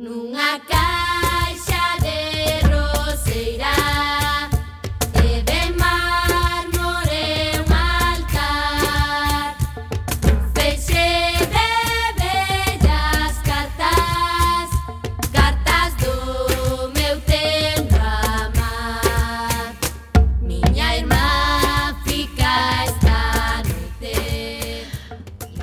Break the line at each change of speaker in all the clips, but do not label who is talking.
nunha casa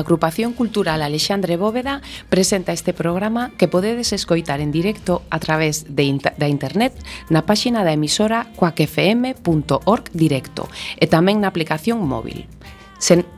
A agrupación cultural Alexandre Bóveda presenta este programa que podedes escoitar en directo a través de inter da internet na páxina da emisora coacfm.org directo e tamén na aplicación móvil. Sen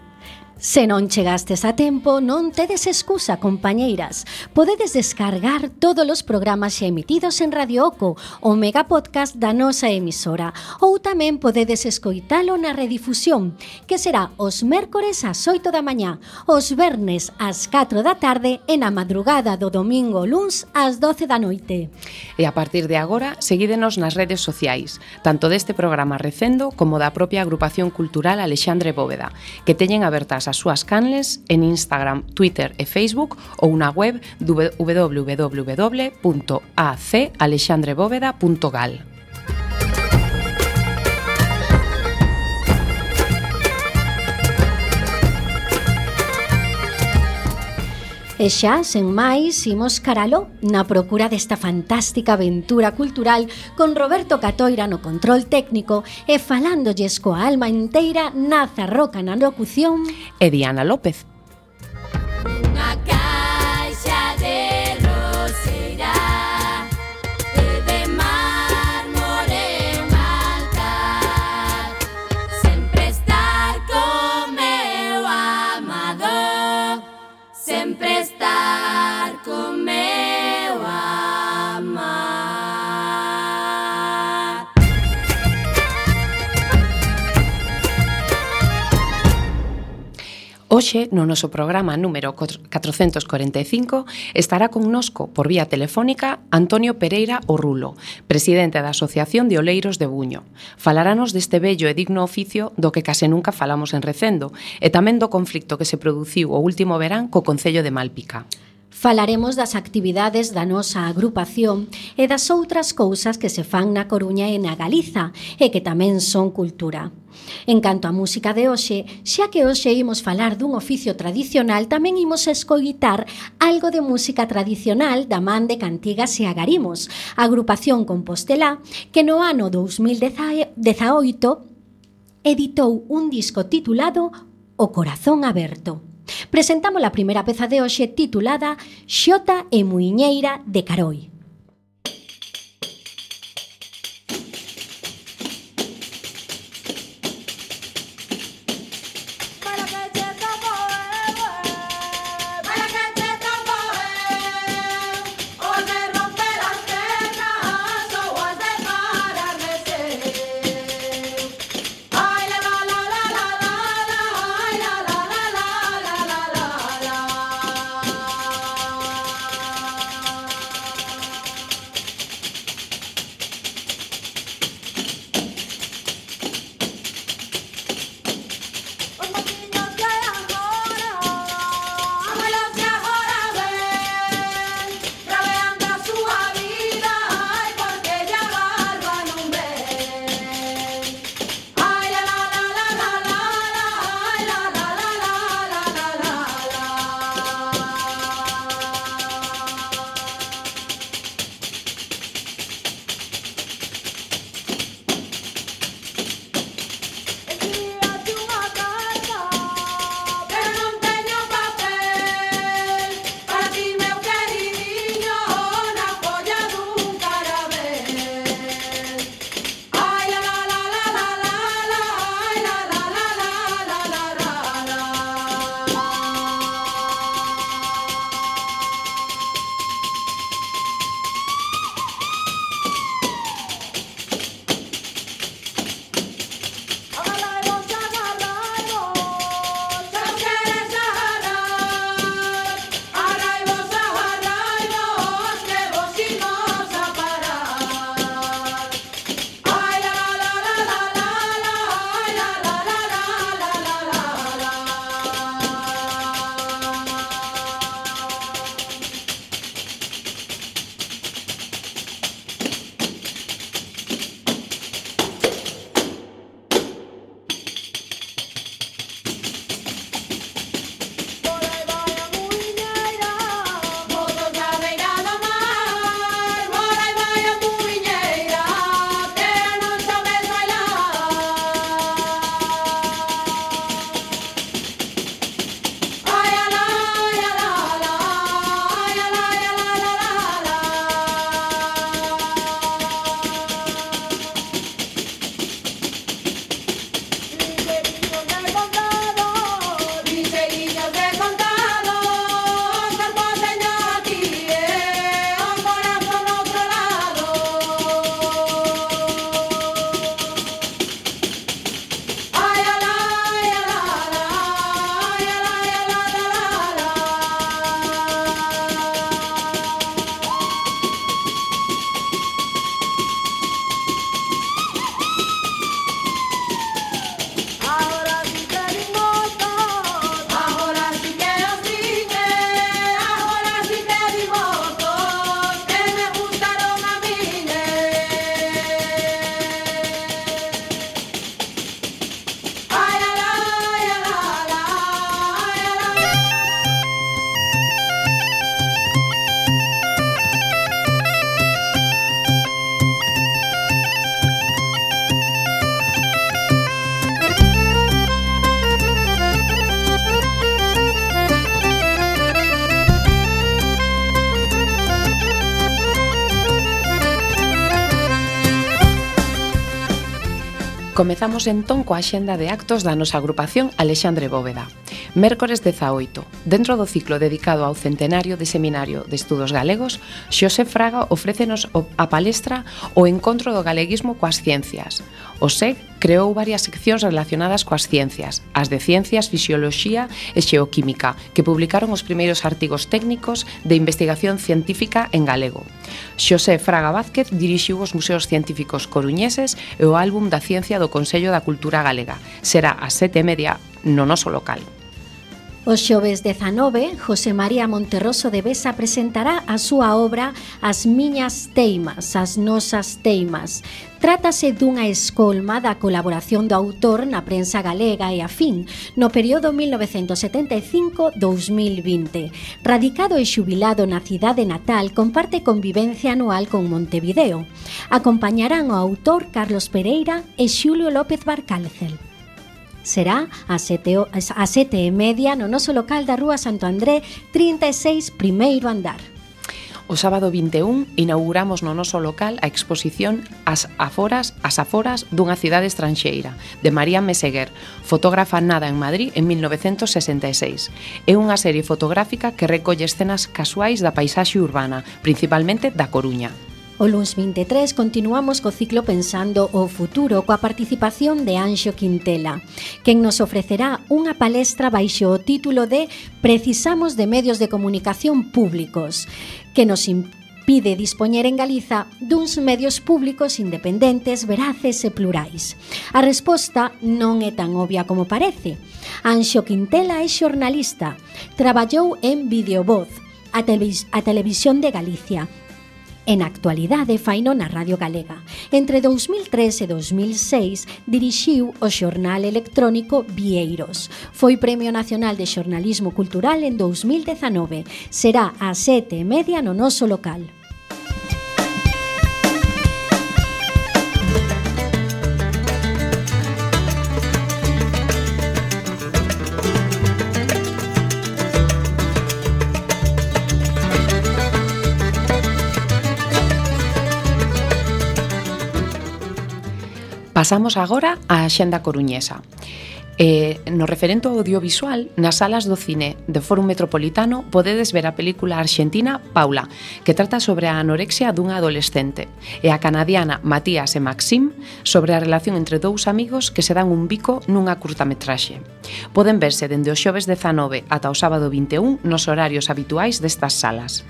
Se non chegastes a tempo, non tedes excusa, compañeiras. Podedes descargar todos os programas xa emitidos en Radio Oco, o mega podcast da nosa emisora, ou tamén podedes escoitalo na redifusión, que será os mércores ás 8 da mañá, os vernes ás 4 da tarde e na madrugada do domingo luns ás 12 da noite.
E a partir de agora, seguídenos nas redes sociais, tanto deste programa Recendo como da propia agrupación cultural Alexandre Bóveda, que teñen abertas as as súas canles en Instagram, Twitter e Facebook ou na web www.acalexandrebóveda.gal.
E xa, sen máis, imos caralo na procura desta fantástica aventura cultural con Roberto Catoira no control técnico e falándolles coa alma inteira na zarroca na locución
e Diana López. Hoxe, no noso programa número 445, estará connosco por vía telefónica Antonio Pereira Orrulo, presidente da Asociación de Oleiros de Buño. Falarános deste bello e digno oficio do que case nunca falamos en Recendo e tamén do conflicto que se produciu o último verán co Concello de Malpica.
Falaremos das actividades da nosa agrupación e das outras cousas que se fan na Coruña e na Galiza e que tamén son cultura. En canto á música de hoxe, xa que hoxe imos falar dun oficio tradicional, tamén imos escoitar algo de música tradicional da man de Cantigas e Agarimos, agrupación compostelá que no ano 2018 editou un disco titulado O Corazón Aberto. Presentamos a primeira peza de hoxe titulada Xota e Muiñeira de Caroi.
Comezamos entón coa xenda de actos da nosa agrupación Alexandre Bóveda. Mércores 18. Dentro do ciclo dedicado ao centenario de Seminario de Estudos Galegos, Xosé Fraga ofrécenos a palestra O encontro do galeguismo coas ciencias. O SEG creou varias seccións relacionadas coas ciencias, as de Ciencias, Fisioloxía e Xeoquímica, que publicaron os primeiros artigos técnicos de investigación científica en galego. Xosé Fraga Vázquez dirixiu os Museos Científicos Coruñeses e o Álbum da Ciencia do Consello da Cultura Galega. Será a sete e media no noso local.
O xoves 19, José María Monterroso de Besa presentará a súa obra As miñas teimas, as nosas teimas. Trátase dunha escolma da colaboración do autor na prensa galega e afín no período 1975-2020. Radicado e xubilado na cidade natal, comparte convivencia anual con Montevideo. Acompañarán o autor Carlos Pereira e Xulio López Barcálcel será a sete, a sete e media no noso local da Rúa Santo André 36 primeiro andar.
O sábado 21 inauguramos no noso local a exposición As aforas, as aforas dunha cidade estranxeira de María Meseguer, fotógrafa nada en Madrid en 1966. É unha serie fotográfica que recolle escenas casuais da paisaxe urbana, principalmente da Coruña.
O luns 23 continuamos co ciclo Pensando o Futuro coa participación de Anxo Quintela, quen nos ofrecerá unha palestra baixo o título de Precisamos de medios de comunicación públicos, que nos pide dispoñer en Galiza duns medios públicos independentes, veraces e plurais. A resposta non é tan obvia como parece. Anxo Quintela é xornalista, traballou en Videovoz, a, televis a Televisión de Galicia, En actualidade faino na Radio Galega. Entre 2003 e 2006 dirixiu o xornal electrónico Vieiros. Foi Premio Nacional de Xornalismo Cultural en 2019. Será a sete e media no noso local.
Pasamos agora á xenda coruñesa. Eh, no referente ao audiovisual, nas salas do cine do Fórum Metropolitano podedes ver a película arxentina Paula, que trata sobre a anorexia dunha adolescente, e a canadiana Matías e Maxim sobre a relación entre dous amigos que se dan un bico nunha curtametraxe. Poden verse dende os xoves 19 ata o sábado 21 nos horarios habituais destas salas.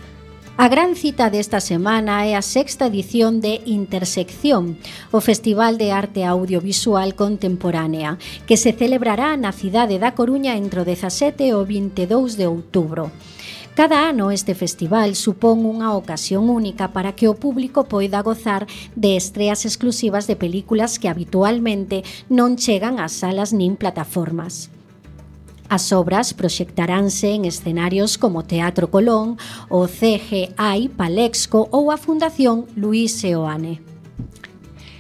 A gran cita desta semana é a sexta edición de Intersección, o Festival de Arte Audiovisual Contemporánea, que se celebrará na cidade da Coruña entre o 17 e o 22 de outubro. Cada ano este festival supón unha ocasión única para que o público poida gozar de estreas exclusivas de películas que habitualmente non chegan ás salas nin plataformas. As obras proxectaránse en escenarios como Teatro Colón, o CGI Palexco ou a Fundación Luis Seoane.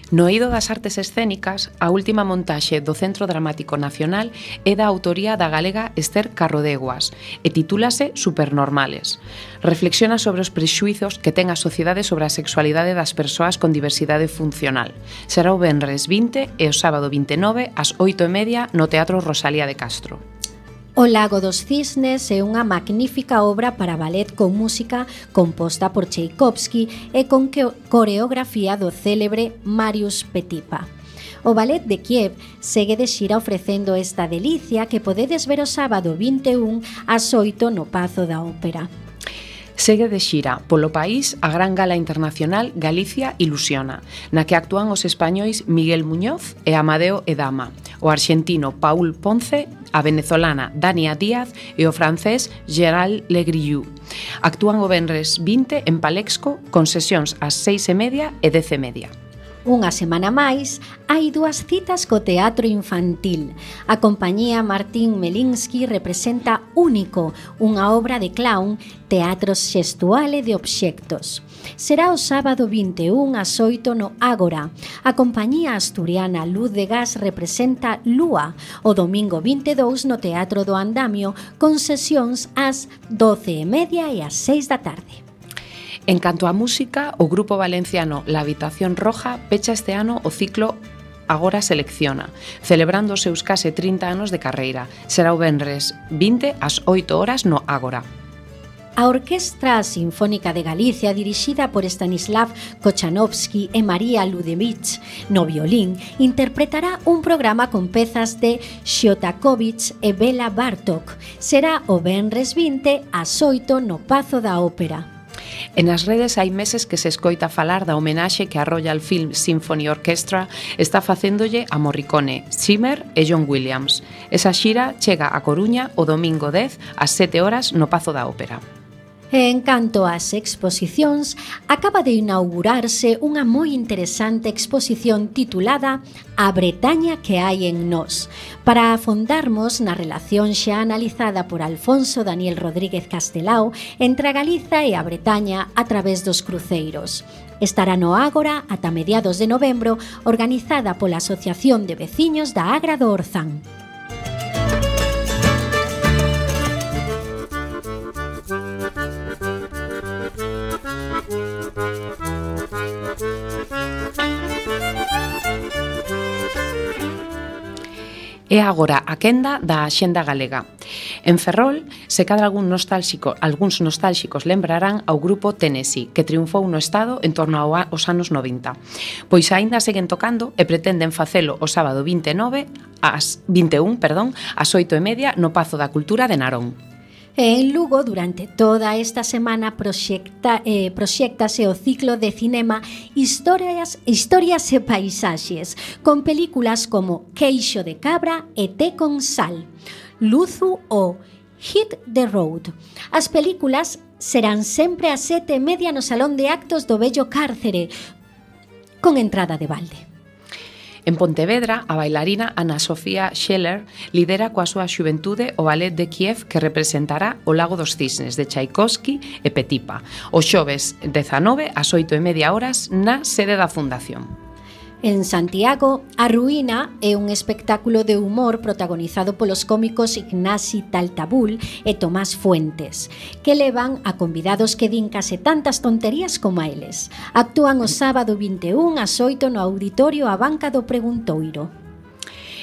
No eido das artes escénicas, a última montaxe do Centro Dramático Nacional é da autoría da galega Esther Carrodeguas e titúlase Supernormales. Reflexiona sobre os prexuizos que ten a sociedade sobre a sexualidade das persoas con diversidade funcional. Será o Benres 20 e o sábado 29 ás 8 e media no Teatro Rosalía de Castro.
O Lago dos Cisnes é unha magnífica obra para ballet con música composta por Tchaikovsky e con coreografía do célebre Marius Petipa. O Ballet de Kiev segue de xira ofrecendo esta delicia que podedes ver o sábado 21 ás 8 no Pazo da Ópera.
Segue de xira polo país a gran gala internacional Galicia Ilusiona, na que actúan os españois Miguel Muñoz e Amadeo Edama, o arxentino Paul Ponce, a venezolana Dania Díaz e o francés Gerald Legriou. Actúan o Benres 20 en Palexco con sesións ás 6 e media e 10 e media.
Unha semana máis, hai dúas citas co teatro infantil. A compañía Martín Melinsky representa Único, unha obra de clown, teatro xestuale de obxectos. Será o sábado 21 ás 8 no Ágora. A compañía asturiana Luz de Gas representa Lúa, o domingo 22 no Teatro do Andamio, con sesións ás 12 e media e ás 6 da tarde.
En canto á música, o grupo valenciano La Habitación Roja pecha este ano o ciclo Agora Selecciona, celebrando os seus case 30 anos de carreira. Será o Benres 20 ás 8 horas no Ágora.
A Orquestra Sinfónica de Galicia, dirixida por Stanislav Kochanovsky e María Ludevich no violín, interpretará un programa con pezas de Xiotakovich e Bela Bartok. Será o Benres 20 ás 8 no Pazo da Ópera.
E nas redes hai meses que se escoita falar da homenaxe que a Royal Film Symphony Orchestra está facéndolle a Morricone, Zimmer e John Williams. Esa xira chega a Coruña o domingo 10 ás 7 horas no Pazo da Ópera.
E en canto ás exposicións, acaba de inaugurarse unha moi interesante exposición titulada A Bretaña que hai en nós, para afondarmos na relación xa analizada por Alfonso Daniel Rodríguez Castelao entre a Galiza e a Bretaña a través dos cruceiros. Estará no Ágora ata mediados de novembro organizada pola Asociación de Veciños da Agra do Orzán.
É agora a quenda da Axenda Galega. En Ferrol, se cadra algún nostálxico, algúns nostálxicos lembrarán ao grupo Tennessee, que triunfou no Estado en torno aos anos 90. Pois aínda seguen tocando e pretenden facelo o sábado 29 ás 21, perdón, ás 8 e media no Pazo da Cultura de Narón.
E en Lugo, durante toda esta semana, proxecta, eh, proxectase o ciclo de cinema Historias, historias e Paisaxes, con películas como Queixo de Cabra e Té con Sal, Luzu ou Hit the Road. As películas serán sempre a sete e media no Salón de Actos do Bello Cárcere, con entrada de balde.
En Pontevedra, a bailarina Ana Sofía Scheller lidera coa súa xuventude o ballet de Kiev que representará o Lago dos Cisnes de Tchaikovsky e Petipa, o xoves 19 ás 8 e media horas na sede da Fundación.
En Santiago, A Ruína é un espectáculo de humor protagonizado polos cómicos Ignasi Taltabul e Tomás Fuentes, que levan a convidados que din case tantas tonterías como a eles. Actúan o sábado 21 ás 8 no auditorio A Banca do Preguntoiro.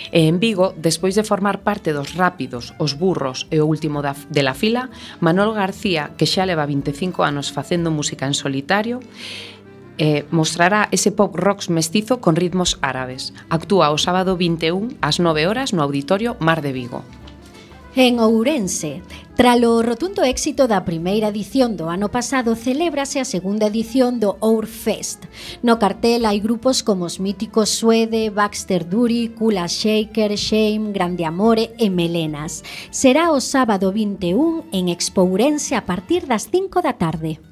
E en Vigo, despois de formar parte dos Rápidos, os Burros e o último da, de la fila, Manol García, que xa leva 25 anos facendo música en solitario, eh, mostrará ese pop rock mestizo con ritmos árabes. Actúa o sábado 21 ás 9 horas no Auditorio Mar de Vigo.
En Ourense, tralo rotundo éxito da primeira edición do ano pasado, celébrase a segunda edición do Ourfest. No cartel hai grupos como os míticos Suede, Baxter Dury, Kula Shaker, Shame, Grande Amore e Melenas. Será o sábado 21 en Expo Ourense a partir das 5 da tarde.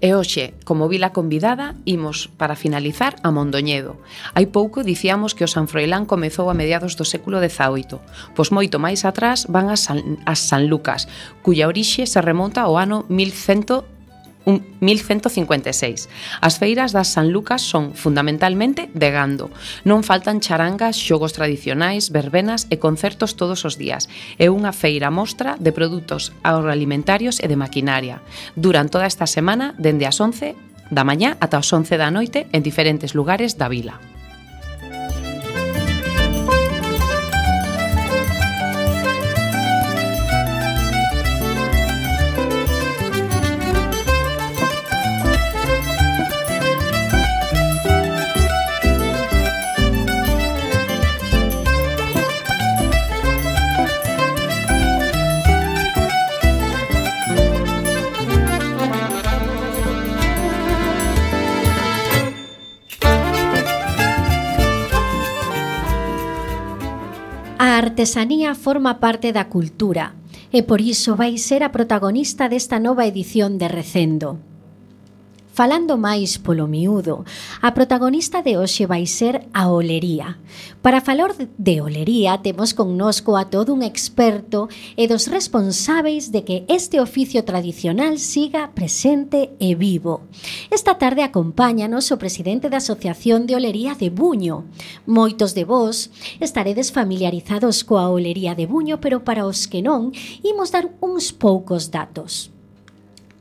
E hoxe, como vila convidada, imos para finalizar a Mondoñedo. Hai pouco dicíamos que o San Froilán comezou a mediados do século XVIII, pois moito máis atrás van as San, as San Lucas, cuya orixe se remonta ao ano 1100 1156. As feiras das San Lucas son fundamentalmente de gando. Non faltan charangas, xogos tradicionais, verbenas e concertos todos os días. É unha feira mostra de produtos agroalimentarios e de maquinaria. Duran toda esta semana dende as 11 da mañá ata as 11 da noite en diferentes lugares da vila.
artesanía forma parte da cultura e por iso vai ser a protagonista desta nova edición de Recendo. Falando máis polo miúdo, a protagonista de hoxe vai ser a olería. Para falar de olería, temos connosco a todo un experto e dos responsáveis de que este oficio tradicional siga presente e vivo. Esta tarde acompáñanos o presidente da Asociación de Olería de Buño. Moitos de vós estaredes familiarizados coa olería de Buño, pero para os que non, imos dar uns poucos datos.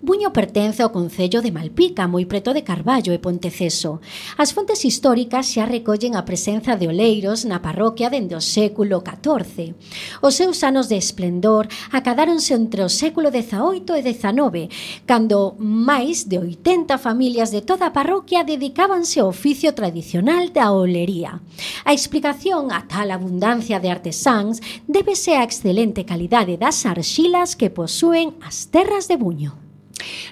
Buño pertence ao Concello de Malpica, moi preto de Carballo e Ponteceso. As fontes históricas xa recollen a presenza de oleiros na parroquia dende o século XIV. Os seus anos de esplendor acadáronse entre o século XVIII e XIX, cando máis de 80 familias de toda a parroquia dedicábanse ao oficio tradicional da olería. A explicación a tal abundancia de artesáns débese á excelente calidade das arxilas que posúen as terras de Buño.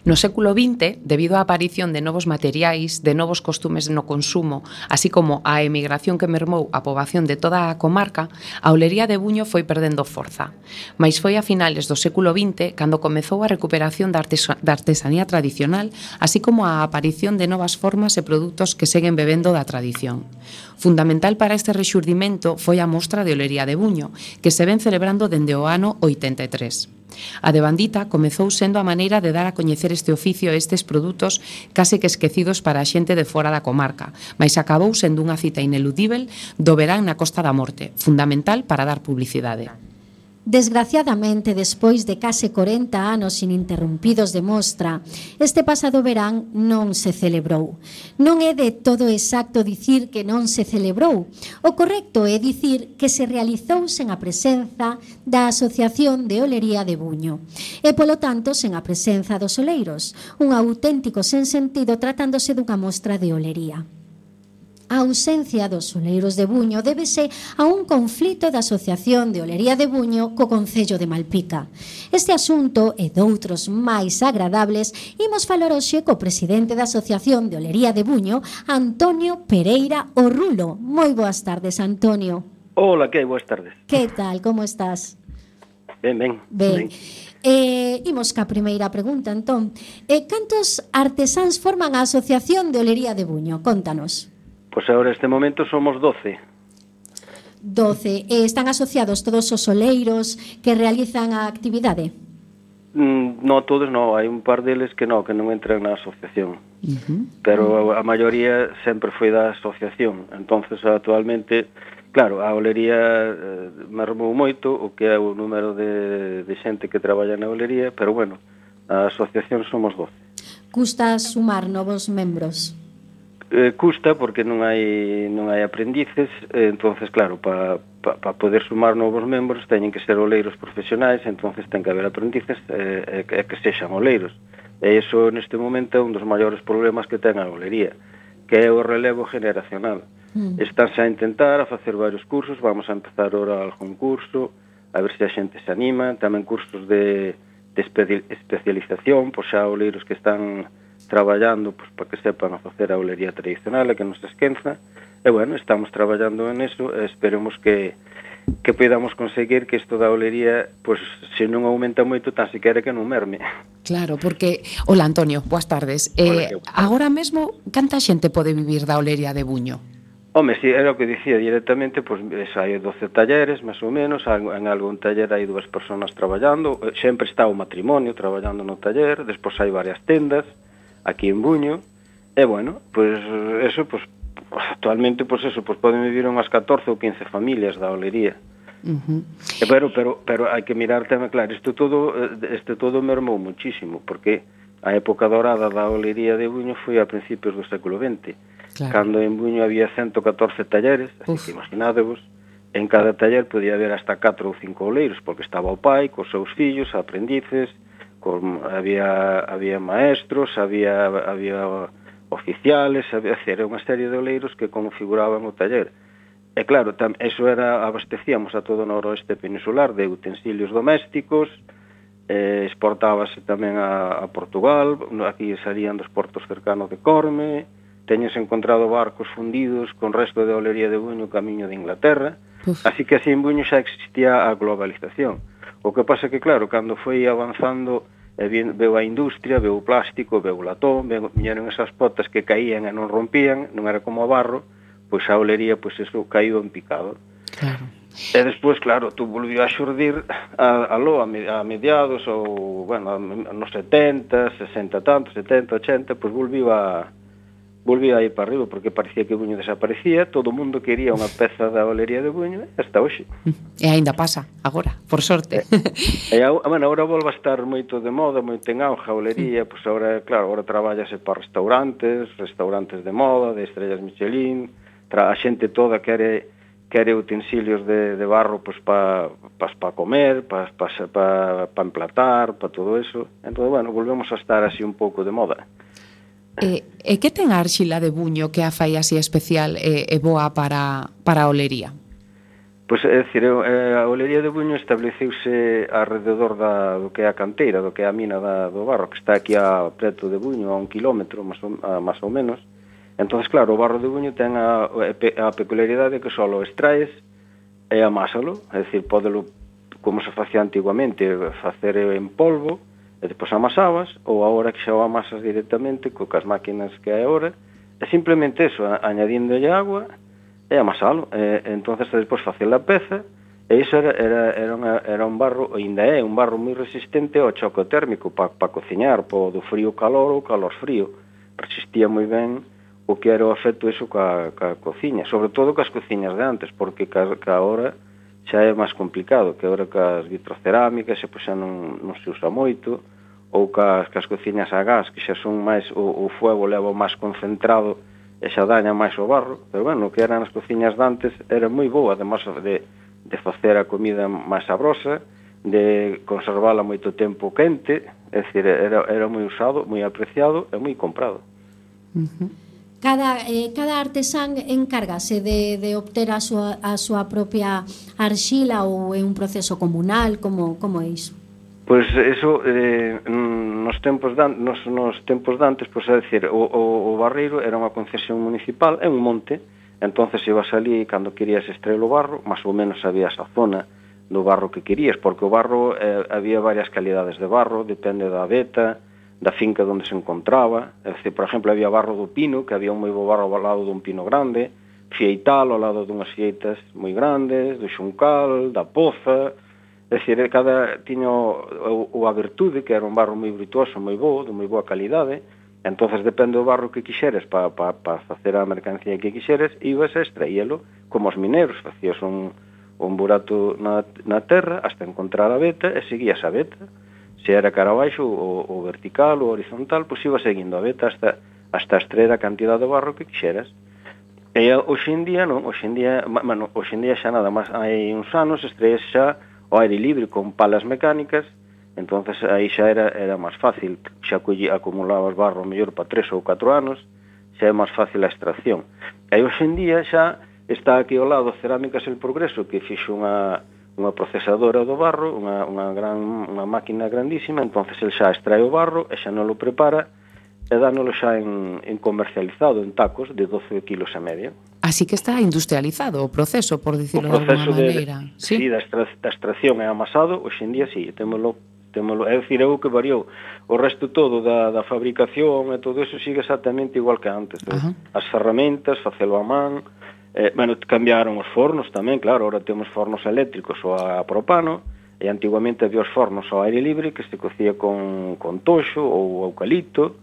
No século XX, debido á aparición de novos materiais, de novos costumes no consumo, así como á emigración que mermou a poboación de toda a comarca, a olería de Buño foi perdendo forza. Mais foi a finales do século XX cando comezou a recuperación da, artes da artesanía tradicional, así como a aparición de novas formas e produtos que seguen bebendo da tradición. Fundamental para este rexurdimento foi a mostra de olería de Buño, que se ven celebrando dende o ano 83. A de Bandita comezou sendo a maneira de dar a coñecer este oficio e estes produtos case que esquecidos para a xente de fora da comarca, mas acabou sendo unha cita ineludível do verán na Costa da Morte, fundamental para dar publicidade.
Desgraciadamente, despois de case 40 anos ininterrumpidos de mostra, este pasado verán non se celebrou. Non é de todo exacto dicir que non se celebrou. O correcto é dicir que se realizou sen a presenza da Asociación de Olería de Buño e, polo tanto, sen a presenza dos oleiros, un auténtico sen sentido tratándose dunha mostra de olería. A ausencia dos oleiros de Buño débese a un conflito da Asociación de Olería de Buño co Concello de Malpica. Este asunto e doutros máis agradables imos falar hoxe co presidente da Asociación de Olería de Buño, Antonio Pereira Orrulo. Moi boas tardes, Antonio.
Hola, que boas tardes.
Que tal, como estás?
Ben, ben.
Ben. ben. Eh, imos ca primeira pregunta, entón. Eh, cantos artesáns forman a Asociación de Olería de Buño? Contanos.
Pois agora este momento somos 12.
12. E están asociados todos os oleiros que realizan a actividade?
Mm, no, todos no, hai un par deles que no, que non entran na asociación.
Uh -huh.
Pero a, a maioría sempre foi da asociación. Entonces actualmente, claro, a olería eh, me armou moito o que é o número de, de xente que traballa na olería, pero bueno, a asociación somos 12.
Custa sumar novos membros?
eh, custa porque non hai non hai aprendices, eh, entonces claro, para pa, pa poder sumar novos membros teñen que ser oleiros profesionais, entonces ten que haber aprendices eh, e que sexan oleiros. E iso neste momento é un dos maiores problemas que ten a olería, que é o relevo generacional. Mm. Estánse a intentar a facer varios cursos, vamos a empezar ora algún curso, a ver se a xente se anima, tamén cursos de, de especialización, pois xa oleiros que están traballando pois, para que sepan a facer a olería tradicional e que nos esquenza. E bueno, estamos traballando en eso e esperemos que que podamos conseguir que isto da olería, pois, se non aumenta moito, tan sequera que non merme.
Claro, porque... Hola, Antonio, boas tardes. Hola, eh. Agora mesmo, canta xente pode vivir da olería de Buño?
Home, si, era o que dicía directamente, pois, pues, hai 12 talleres, máis ou menos, en algún taller hai dúas persoas traballando, eh, sempre está o matrimonio traballando no taller, despois hai varias tendas, aquí en Buño, e bueno, pois pues, eso, pois, pues, actualmente, pois pues, eso, pois poden vivir unhas 14 ou 15 familias da olería.
Uh -huh.
E, pero, pero, pero hai que mirar tamén, claro, isto todo, este todo mermou muchísimo, porque a época dorada da olería de Buño foi a principios do século XX, claro. cando en Buño había 114 talleres, así Uf. que imaginadevos, en cada taller podía haber hasta 4 ou 5 oleiros, porque estaba o pai, cos seus fillos, aprendices, con, había, había maestros, había, había oficiales, había, era unha serie de oleiros que configuraban o taller. E claro, tam, eso era, abastecíamos a todo o noroeste peninsular de utensilios domésticos, eh, exportábase tamén a, a Portugal, aquí salían dos portos cercanos de Corme, teñes encontrado barcos fundidos con resto de olería de Buño camiño de Inglaterra, Uf. así que así en Buño xa existía a globalización. O que pasa que, claro, cando foi avanzando e vin, veu a industria, veu o plástico, veu o latón, viñeron esas potas que caían e non rompían, non era como o barro, pois a olería, pois eso caído en picado.
Claro.
E despois, claro, tú volviu a xurdir a, a loa a mediados ou, bueno, nos 70, 60 tanto, 70, 80, pois volviu a, volvía a ir para arriba porque parecía que Buño desaparecía, todo o mundo quería unha peza da olería de Buño eh, hasta hoxe.
E aínda pasa agora, por sorte.
Eh, e, e bueno, agora volva a estar moito de moda, moito en auge a olería, pois pues agora, claro, agora traballase para restaurantes, restaurantes de moda, de estrellas Michelin, tra, a xente toda quere quere utensilios de, de barro pois, para pa, pa comer, para pa, pa, pa emplatar, para todo eso. Entón, bueno, volvemos a estar así un pouco de moda.
Eh, E que ten a arxila de buño que a fai así especial e, e boa para, para a olería?
Pois, é dicir, eh, a olería de Buño estableceuse alrededor da, do que é a canteira, do que é a mina da, do barro, que está aquí a preto de Buño, a un kilómetro, máis ou, a, máis ou menos. Entón, claro, o barro de Buño ten a, a peculiaridade que só o extraes e amásalo, é dicir, podelo, como se facía antiguamente, facer en polvo, e depois amasabas, ou agora que xa o amasas directamente co cas máquinas que hai agora, é simplemente eso, añadíndolle agua e amasalo. E, entonces despois facer a peza, e iso era, era, era, unha, era un barro, ainda é un barro moi resistente ao choque térmico para pa cociñar, po do frío calor ou calor frío. Resistía moi ben o que era o efecto eso ca, ca cociña, sobre todo cas cociñas de antes, porque ca, ca hora xa é máis complicado, que agora cas vitrocerámicas xa, pois, xa non, non se usa moito, ou cas, cas cociñas a gas, que xa son máis, o, o fuego leva máis concentrado e xa daña máis o barro, pero bueno, o que eran as cociñas dantes era moi boa, además de, de facer a comida máis sabrosa, de conservala moito tempo quente, é dicir, era, era moi usado, moi apreciado e moi comprado.
Uh -huh. Cada, eh, cada artesán encárgase de, de obter a súa, a súa propia arxila ou é un proceso comunal? Como, como é iso?
Pois eso eh, nos tempos dan, nos, nos tempos dantes, pois é dicir, o, o, o barreiro era unha concesión municipal, é un monte, entonces ibas ali cando querías extraer o barro, máis ou menos sabías a zona do barro que querías, porque o barro eh, había varias calidades de barro, depende da veta, da finca onde se encontraba, é dicir, por exemplo, había barro do pino, que había un moi bo barro ao lado dun pino grande, fieital ao lado dunhas fieitas moi grandes, do xuncal, da poza, é dicir, cada tiño o, o a virtude, que era un barro moi virtuoso, moi bo, de moi boa calidade, entonces depende do barro que quixeres para pa, pa facer a mercancía que quixeres, ibas a extraíelo como os mineros, facías un, un burato na, na terra hasta encontrar a veta e seguías a veta se era cara abaixo ou, o vertical ou horizontal, pois iba seguindo a veta hasta, hasta extraer a cantidad de barro que quixeras. E hoxe en día, non, hoxe en día, bueno, hoxe en día xa nada máis hai uns anos estrees xa o aire libre con palas mecánicas, entonces aí xa era era máis fácil, xa colli acumulabas barro mellor para 3 ou 4 anos, xa é máis fácil a extracción. E hoxe en día xa está aquí ao lado Cerámicas el Progreso que fixo unha unha procesadora do barro, unha, unha, gran, unha máquina grandísima, entonces el xa extrae o barro e xa non lo prepara e dánolo xa en, en comercializado en tacos de 12 kilos a medio.
Así que está industrializado o proceso, por dicirlo o proceso de alguma maneira.
De, sí, sí da, extra, da extracción e amasado, hoxe en día sí, témolo témolo, é dicir, é o que variou. O resto todo da, da fabricación e todo eso sigue exactamente igual que antes. -huh. As ferramentas, facelo a man, Eh, bueno, cambiaron os fornos tamén, claro, ahora temos fornos eléctricos ou a propano, e antiguamente había os fornos ao aire libre que se cocía con, con toxo ou eucalipto,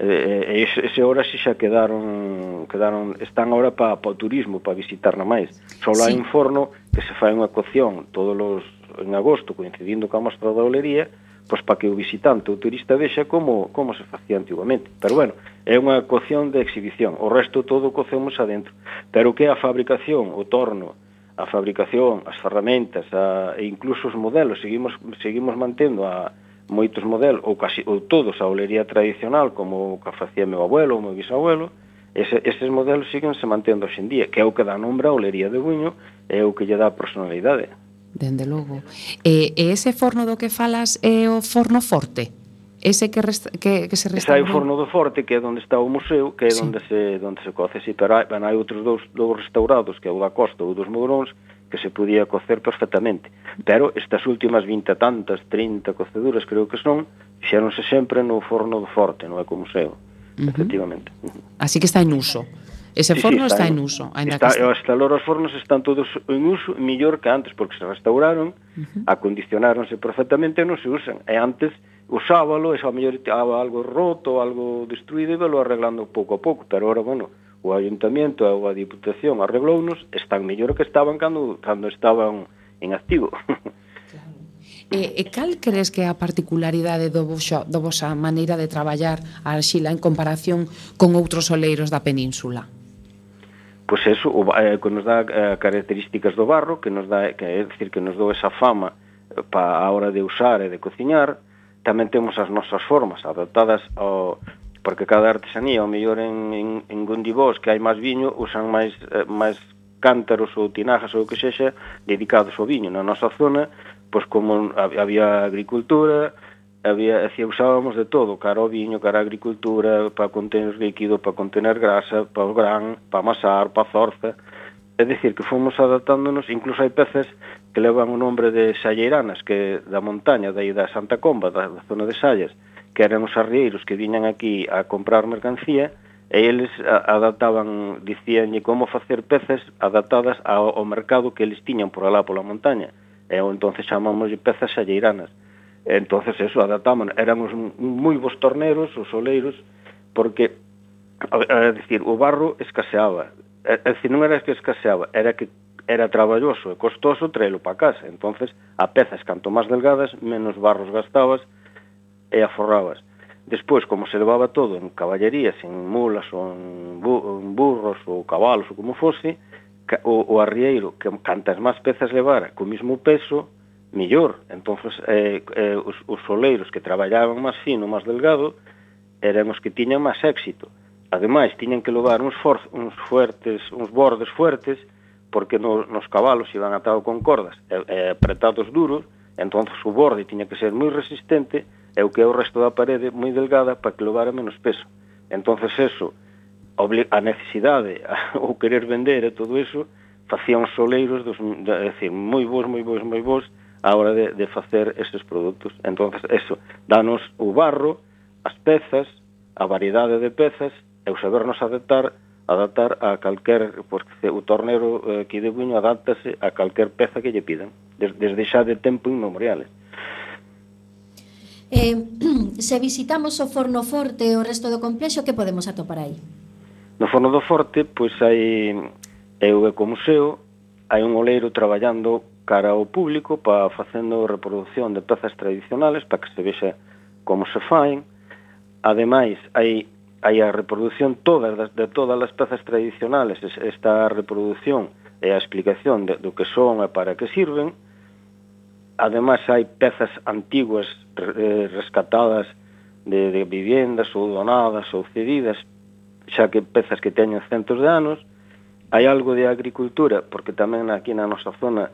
e, e ese hora se xa quedaron, quedaron están ahora para pa o turismo, para visitar na máis. Só sí. hai un forno que se fai unha cocción todos os en agosto, coincidindo coa mostra da olería, pois para que o visitante ou turista vexa como, como se facía antigamente. Pero bueno, é unha cocción de exhibición, o resto todo cocemos adentro. Pero que a fabricación, o torno, a fabricación, as ferramentas, a, e incluso os modelos, seguimos, seguimos mantendo a moitos modelos, ou casi ou todos a olería tradicional, como o que facía meu abuelo ou meu bisabuelo, Ese, eses modelos siguen se mantendo hoxendía, que é o que dá nombre a olería de Buño, é o que lle dá personalidade.
Dende logo. E, eh, e ese forno do que falas é o forno forte? Ese que, que, que se resta...
Ese hai o forno do forte, que é onde está o museo, que é sí. onde, se, onde se coce. Sí, pero hai, ben, hai outros dous, dous restaurados, que é o da Costa ou dos Mourons, que se podía cocer perfectamente. Pero estas últimas 20 tantas, 30 coceduras, creo que son, fixeronse sempre no forno do forte, no ecomuseo, uh -huh. efectivamente.
Así que está en uso. Ese forno sí, sí, está, está en uso,
ainda está, que está. Hasta eh, agora os fornos están todos en uso mellor que antes, porque se restauraron, uh -huh. acondicionáronse perfectamente e non se usan. E antes usábalo, e xa mellor estaba algo roto, algo destruído, e velo arreglando pouco a pouco, pero ahora, bueno, o ayuntamiento ou a diputación arreglounos, están mellor que estaban cando, cando estaban en activo.
E, e cal crees que é a particularidade do vosa, do vosa maneira de traballar a arxila en comparación con outros oleiros da península?
pois eso, o, eh, que nos dá eh, características do barro, que nos dá, que, é dicir, que nos dou esa fama eh, pa a hora de usar e de cociñar, tamén temos as nosas formas adaptadas ao porque cada artesanía, ao mellor en, en, en Gondibós, que hai máis viño, usan máis, eh, máis cántaros ou tinajas ou o que sexa dedicados ao viño. Na nosa zona, pois como había agricultura, había hacía usábamos de todo, cara ao viño, cara á agricultura, para contener líquido, para contener grasa, para o gran, para amasar, para a zorza. É dicir, que fomos adaptándonos, incluso hai peces que levan o nombre de salleiranas, que da montaña, daí da Santa Comba, da, da zona de Sallas, que eran os arrieiros que viñan aquí a comprar mercancía, e eles adaptaban, dicíanlle como facer peces adaptadas ao, ao mercado que eles tiñan por alá pola montaña. E entonces chamámoslle pezas xalleiranas entonces eso, adaptamos éramos moi bons torneros, os oleiros, porque, a decir, o barro escaseaba, é, é dicir, non era que escaseaba, era que era traballoso e costoso traelo para casa, entonces a pezas canto máis delgadas, menos barros gastabas e aforrabas. Despois, como se levaba todo en caballerías, en mulas ou en, bu en burros ou cabalos ou como fose, o, o arrieiro, que cantas máis pezas levara co mismo peso, millor. Entón, eh, eh, os, os soleiros que traballaban máis fino, máis delgado, eran os que tiñan máis éxito. Ademais, tiñan que levar uns, for, uns fuertes, uns bordes fuertes, porque no, nos cabalos iban atados con cordas e, e apretados duros, entón o borde tiña que ser moi resistente e o que é o resto da parede moi delgada para que levara menos peso. Entón, eso, a necesidade, ou o querer vender e todo eso, facían soleiros dos, é dicir, moi bons, moi bons, moi bons, a hora de, de facer estes produtos. Entón, eso, danos o barro, as pezas, a variedade de pezas, e o sabernos adaptar adaptar a calquer, porque que o tornero eh, que de Buño adáptase a calquer peza que lle pidan, desde, desde xa de tempo inmemoriales.
Eh, se visitamos o Forno Forte e o resto do complexo, que podemos atopar aí?
No Forno do Forte, pois hai e o museo, hai un oleiro traballando cara ao público para facendo reproducción de pezas tradicionales para que se vexa como se faen. Ademais, hai hai a reproducción todas das, de todas as pezas tradicionales, esta reproducción e a explicación de, do que son e para que sirven. Ademais, hai pezas antiguas eh, rescatadas de, de viviendas ou donadas ou cedidas, xa que pezas que teñen centos de anos. Hai algo de agricultura, porque tamén aquí na nosa zona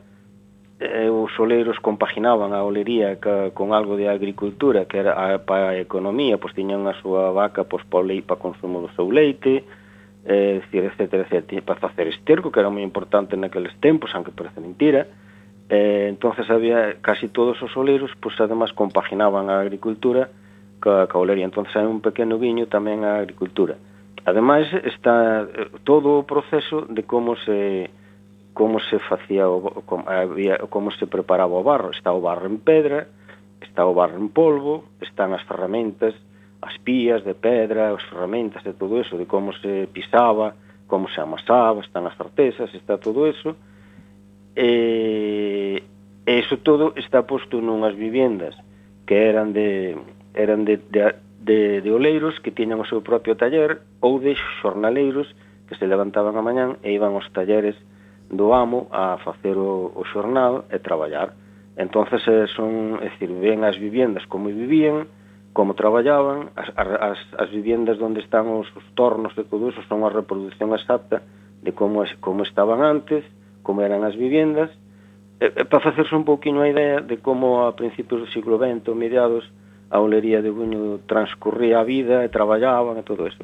eh, os oleiros compaginaban a olería ca, con algo de agricultura que era a, para a economía, pois tiñan a súa vaca pois, para, lei, para consumo do seu leite, eh, etcétera, etcétera, para facer esterco, que era moi importante naqueles tempos, aunque parece mentira, eh, entonces había casi todos os oleiros, pois además compaginaban a agricultura ca, ca olería, entonces hai un pequeno viño tamén a agricultura. Ademais está eh, todo o proceso de como se como se facía o, como, había, como se preparaba o barro. Está o barro en pedra, está o barro en polvo, están as ferramentas, as pías de pedra, as ferramentas de todo eso, de como se pisaba, como se amasaba, están as artesas está todo eso. E, e eso todo está posto nunhas viviendas que eran de eran de, de, de, de oleiros que tiñan o seu propio taller ou de xornaleiros que se levantaban a mañán e iban aos talleres do amo a facer o, o xornal e traballar. Entonces eh, son, é dicir, ven as viviendas como vivían, como traballaban, as, as, as viviendas onde están os, os tornos e todo eso son a reproducción exacta de como, como estaban antes, como eran as viviendas, e, e para facerse un pouquinho a idea de como a principios do siglo XX, mediados, a olería de Buño transcurría a vida e traballaban e todo eso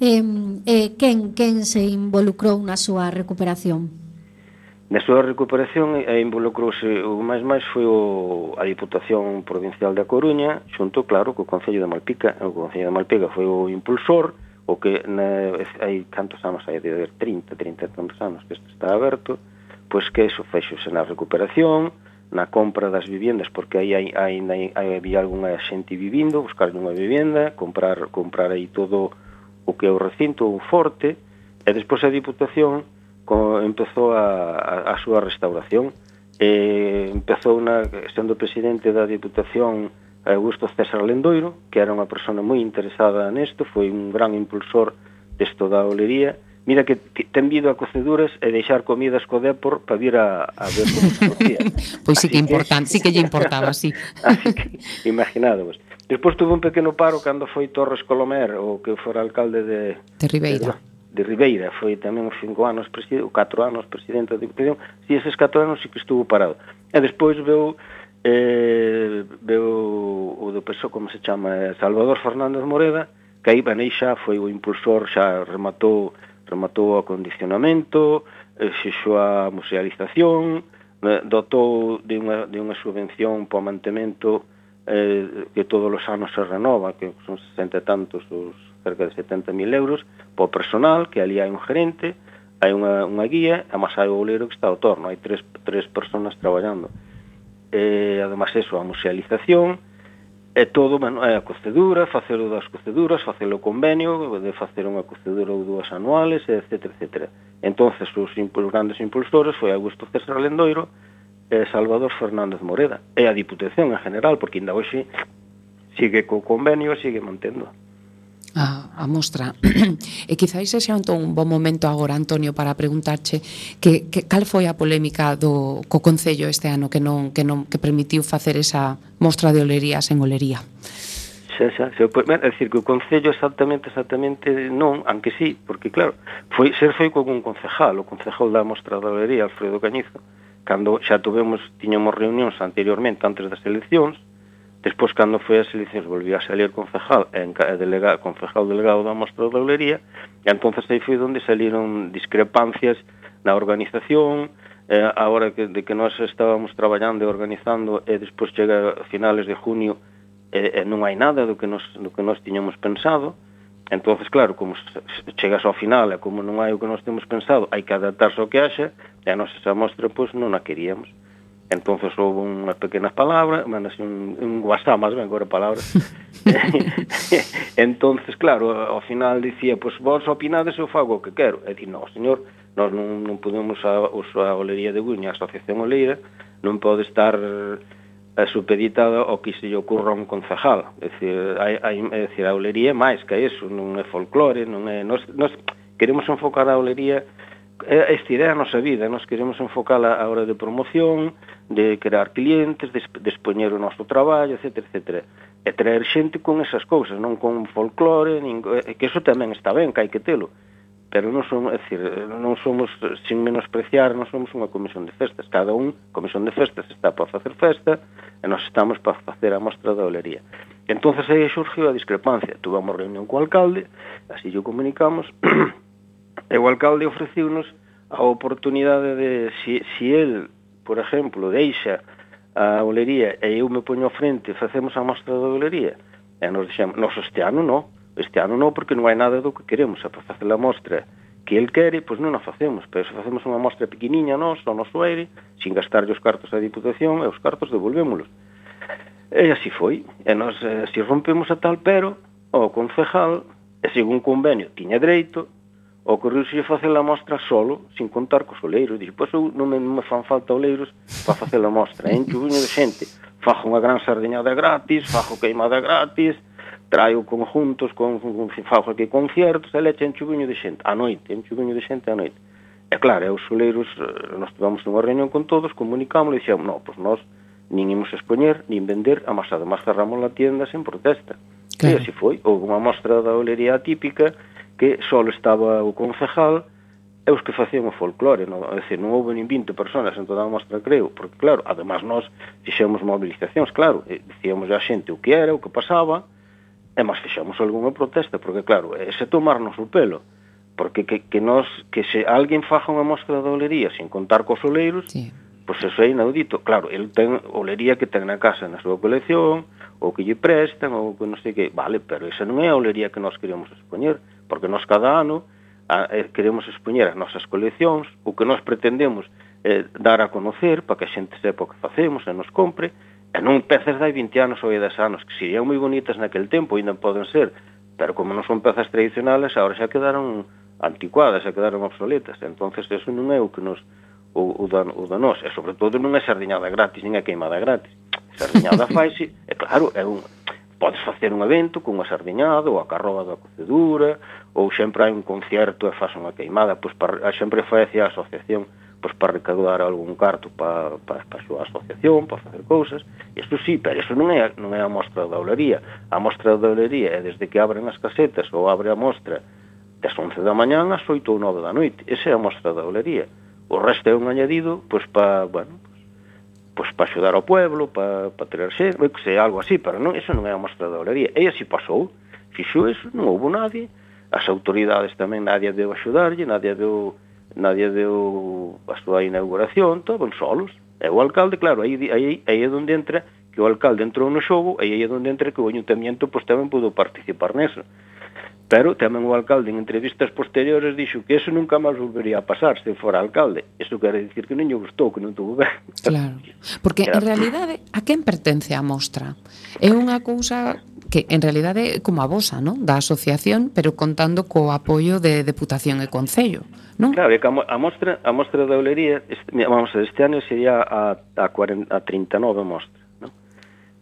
eh, eh, quen, quen se involucrou na súa recuperación?
Na súa recuperación eh, involucrouse o máis máis foi o, a Diputación Provincial da Coruña xunto, claro, co Concello de Malpica o Concello de Malpica foi o impulsor o que na, hai cantos anos hai de 30, 30 e tantos anos que isto está aberto pois que eso fexose na recuperación na compra das viviendas porque aí hai, hai, hai, hai, había algunha xente vivindo buscar unha vivenda, comprar comprar aí todo o o que o recinto o forte e despois a Diputación co, empezou a, a, a súa restauración e empezou na, sendo presidente da Diputación eh, Augusto César Lendoiro que era unha persona moi interesada nesto foi un gran impulsor desto da olería mira que ten vido a coceduras e deixar comidas co Depor para vir a, a ver como se facía.
pois sí que é importante, sí que lle importaba, sí.
Así que, imaginadvos. Despois tuve un pequeno paro cando foi Torres Colomer, o que fora alcalde de...
De Ribeira.
De, de Ribeira, foi tamén os cinco anos presidente, ou catro anos presidente da Diputación, si eses catro anos sí que estuvo parado. E despois veu eh, veu o do PSOE, como se chama, eh, Salvador Fernández Moreda, que aí ben xa foi o impulsor, xa rematou rematou o acondicionamento, eh, xexou a musealización, eh, dotou de unha, de unha subvención para o mantemento eh, que todos os anos se renova, que son 60 e tantos, os cerca de 70.000 euros, po personal, que ali hai un gerente, hai unha, unha guía, e máis hai o oleiro que está ao torno, hai tres, tres personas traballando. E, además, eso, a musealización, é todo, bueno, é a cocedura, facer das coceduras, facer o convenio, de facer unha cocedura ou dúas anuales, etc, etc. Entonces, os, impul grandes impulsores foi Augusto César Lendoiro, é Salvador Fernández Moreda e a Diputación en general, porque ainda hoxe sigue co convenio e sigue mantendo
a, a mostra. e quizáis ese entón un bon momento agora, Antonio, para preguntarche que, que cal foi a polémica do co Concello este ano que non que non que permitiu facer esa mostra de olerías en olería.
Xa, xa, xa, pois, ben, é dicir, que o Concello exactamente, exactamente non, aunque sí, porque claro, foi, ser foi con un concejal, o concejal da mostra de olería, Alfredo Cañizo, cando xa tivemos, tiñamos reunións anteriormente antes das eleccións, despois cando foi as eleccións volví a salir concejal en delegado, concejal delegado da Mostra da Olería, e entonces aí foi onde saliron discrepancias na organización, eh, a hora que, de que nós estábamos traballando e organizando e despois chega a finales de junio e, e non hai nada do que nos, do que nós tiñamos pensado, Entonces, claro, como chegas ao final e como non hai o que nós temos pensado, hai que adaptarse ao que haxa, e a nosa esa mostra pois, non a queríamos. Entonces houve unhas pequenas palabras, bueno, un, un WhatsApp máis ben agora palabras. entonces, claro, ao final dicía, pois pues, vos opinades eu fago o que quero. E dicir, non, señor, nós non, non podemos a, a Olería de Guña, a Asociación Oleira, non pode estar eh, supeditado ao que se lle ocurra un concejal. É dicir, hai, hai, é dicir, a olería é máis que iso, non é folclore, non é... Nos, nos queremos enfocar a olería é idea a nosa vida, nós queremos enfocala a hora de promoción, de crear clientes, de, de expoñer o noso traballo, etc, etc. E traer xente con esas cousas, non con folclore, nin, que eso tamén está ben, que hai que telo pero non somos, é dicir, non somos sin menospreciar, non somos unha comisión de festas, cada un, comisión de festas está para facer festa e nós estamos para facer a mostra da olería. Entonces aí surgiu a discrepancia, tuvamos reunión co alcalde, así yo comunicamos, e o alcalde ofreciunos a oportunidade de, si, si el, por exemplo, deixa a olería e eu me poño á e facemos a mostra da olería, e nos dixemos, nos este ano non, Este ano non, porque non hai nada do que queremos. Se facer a mostra que el quere, pois non a facemos. Pero se facemos unha mostra pequeniña nós, ao noso aire, sin gastarlle os cartos da Diputación, e os cartos devolvémolos. E así foi. E nos, eh, si rompemos a tal, pero, o concejal, e según convenio, tiña dereito, ocorreu-se facer a mostra solo, sin contar cos oleiros. Dixo, pois eu non me, me fan falta oleiros para facer a mostra. en viño de xente. Fajo unha gran sardiñada gratis, fajo queimada gratis, traio conjuntos, con, con, fago aquí conciertos, e leche enchubiño de xente, a noite, enchubiño de xente a noite. E claro, e os soleiros, eh, nos tivemos unha reunión con todos, comunicámos e dixemos, no, pois nós nin imos expoñer, nin vender, a mas además cerramos a tienda sen protesta. Claro. E así foi, houve unha mostra da olería típica que só estaba o concejal e os que facían o folclore, non, é dicir, non houve nin 20 personas en toda a mostra, creo, porque claro, además nós fixemos mobilizacións, claro, e dicíamos a xente o que era, o que pasaba, e máis fixemos algunha protesta, porque claro, ese se tomarnos o pelo, porque que, que, nos, que se alguén faja unha mostra de olería sin contar cos oleiros, sí. pois pues eso é inaudito. Claro, el ten olería que ten na casa, na súa colección, ou que lle prestan, ou que non sei que, vale, pero esa non é a olería que nós queremos expoñer, porque nós cada ano a, eh, queremos expoñer as nosas coleccións, o que nós pretendemos eh, dar a conocer para que a xente sepa o que facemos e nos compre, E non pezas de 20 anos ou 10 anos, que serían moi bonitas naquel tempo, ainda poden ser, pero como non son pezas tradicionales, agora xa quedaron anticuadas, xa quedaron obsoletas. entonces eso non é o que nos o, o, da, o da nos, e sobre todo non é sardiñada gratis, nin é queimada gratis. Sardiñada faise, e claro, é un podes facer un evento cunha sardiñada ou a carroba da cocedura, ou sempre hai un concierto e faz unha queimada, pois para, sempre fai a asociación pois para recaudar algún carto para, para, para a súa asociación, para facer cousas, isto sí, pero iso non é, non é a mostra da olería. A mostra da olería é desde que abren as casetas ou abre a mostra das 11 da mañán ás 8 ou 9 da noite. Esa é a mostra da olería. O resto é un añadido, pois para, bueno, pois para axudar ao pueblo, para, para ter xe, que sei, algo así, pero non, iso non é a mostra da olería. E así pasou, fixo eso, non houve nadie, as autoridades tamén nadie deu axudarlle, nadie deu nadie deu a súa inauguración, estaban solos. E o alcalde, claro, aí, aí, aí é onde entra que o alcalde entrou no xogo aí é onde entra que o ayuntamiento pois, tamén pudo participar neso. Pero tamén o alcalde en entrevistas posteriores dixo que eso nunca máis volvería a pasar se fora alcalde. Eso quere dicir que non lle gustou, que non tuvo ben.
Claro, porque en realidade a quen pertence a mostra? É unha cousa que en realidade é como a vosa, non? Da asociación, pero contando co apoio de Deputación e Concello, non?
Claro, é que a, mostra, a mostra da Olería, este, vamos, este ano sería a, a, 40, a 39 mostra, non?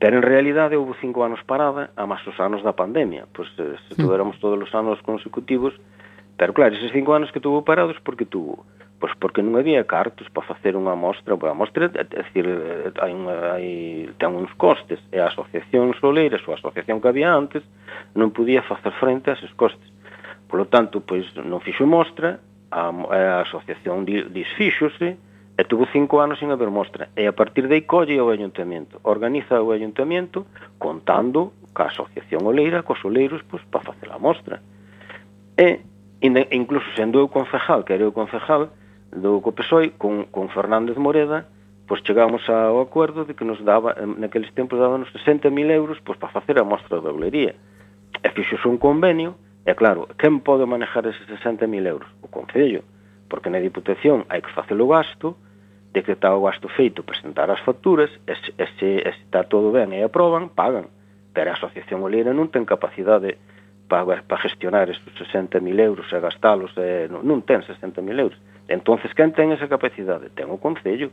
Pero en realidade houve cinco anos parada, a máis os anos da pandemia, pois eh, se, mm. se tuveramos todos os anos consecutivos, Pero claro, eses cinco anos que tuvo parados, porque tuvo? Pois porque non había cartos para facer unha mostra, a mostra, é dicir, eh, hai unha, hai, ten uns costes, e a asociación Soleiras ou a asociación que había antes non podía facer frente a eses costes. Por lo tanto, pois non fixo mostra, a, a asociación disfíxose, e tuvo cinco anos sin haber mostra. E a partir de aí colle o ayuntamiento, organiza o ayuntamiento contando ca asociación Oleira, cos oleiros, pois, para facer a mostra. E Inde, incluso sendo eu concejal, que era eu concejal do Copesoi, con, con Fernández Moreda, pois chegamos ao acordo de que nos daba, naqueles tempos dábanos 60.000 euros pois, para facer a mostra de oblería. E fixos un convenio, e claro, quen pode manejar eses 60.000 euros? O Concello, porque na Diputación hai que facer o gasto, decretar o gasto feito, presentar as facturas, e se, e se, e se está todo ben e aproban, pagan. Pero a Asociación Oleira non ten capacidade de para pa gestionar estes 60.000 euros e gastalos, eh, non, non ten 60.000 euros. Entonces, quen ten esa capacidade? Ten o Concello.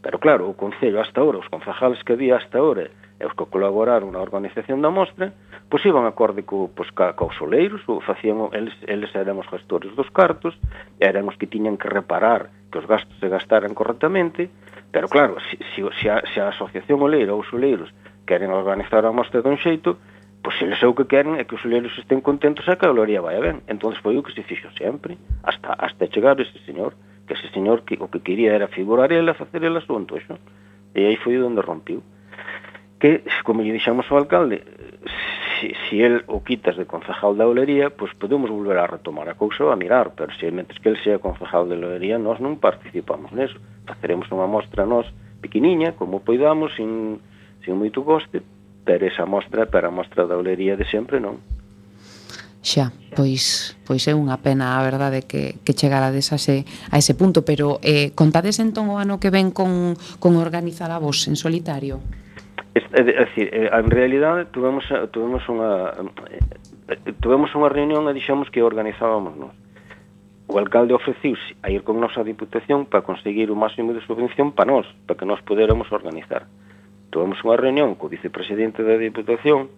Pero claro, o Concello hasta ahora, os concejales que había hasta ahora, e os que colaboraron na organización da mostra, pois iban acorde co, pois, ca, ca os oleiros, ou facían, eles, eles eran os gestores dos cartos, eran os que tiñan que reparar que os gastos se gastaran correctamente, pero claro, se, se, se, a, se a asociación oleira ou os oleiros queren organizar a mostra dun xeito, pois eles o que queren é que os oleiros estén contentos e que a gloria vai ben. Entón foi o que se fixo sempre, hasta, hasta chegar ese señor, que ese señor que, o que quería era figurar ela, facer el asunto, xo. E aí foi onde rompiu. Que, como lle dixamos ao alcalde, si, si el o quitas de concejal da olería, pois pues podemos volver a retomar a cousa ou a mirar, pero se mentres que el sea concejal da olería, nós non participamos neso. Faceremos unha mostra nós pequeniña, como poidamos, sin, sin moito coste, ter esa mostra para a mostra da olería de sempre, non?
xa, pois pois é unha pena a verdade que, que chegarades a ese, a ese punto, pero eh, contades entón o ano que ven con, con organizar a vos en solitario?
É, é, é dicir, eh, en realidad tuvemos, tuvemos unha eh, tuvemos unha reunión e dixemos que organizábamos nós. O alcalde ofreciuse a ir con nosa Diputación para conseguir o máximo de subvención para nós, para que nós poderamos organizar. Tivemos unha reunión co vicepresidente da Diputación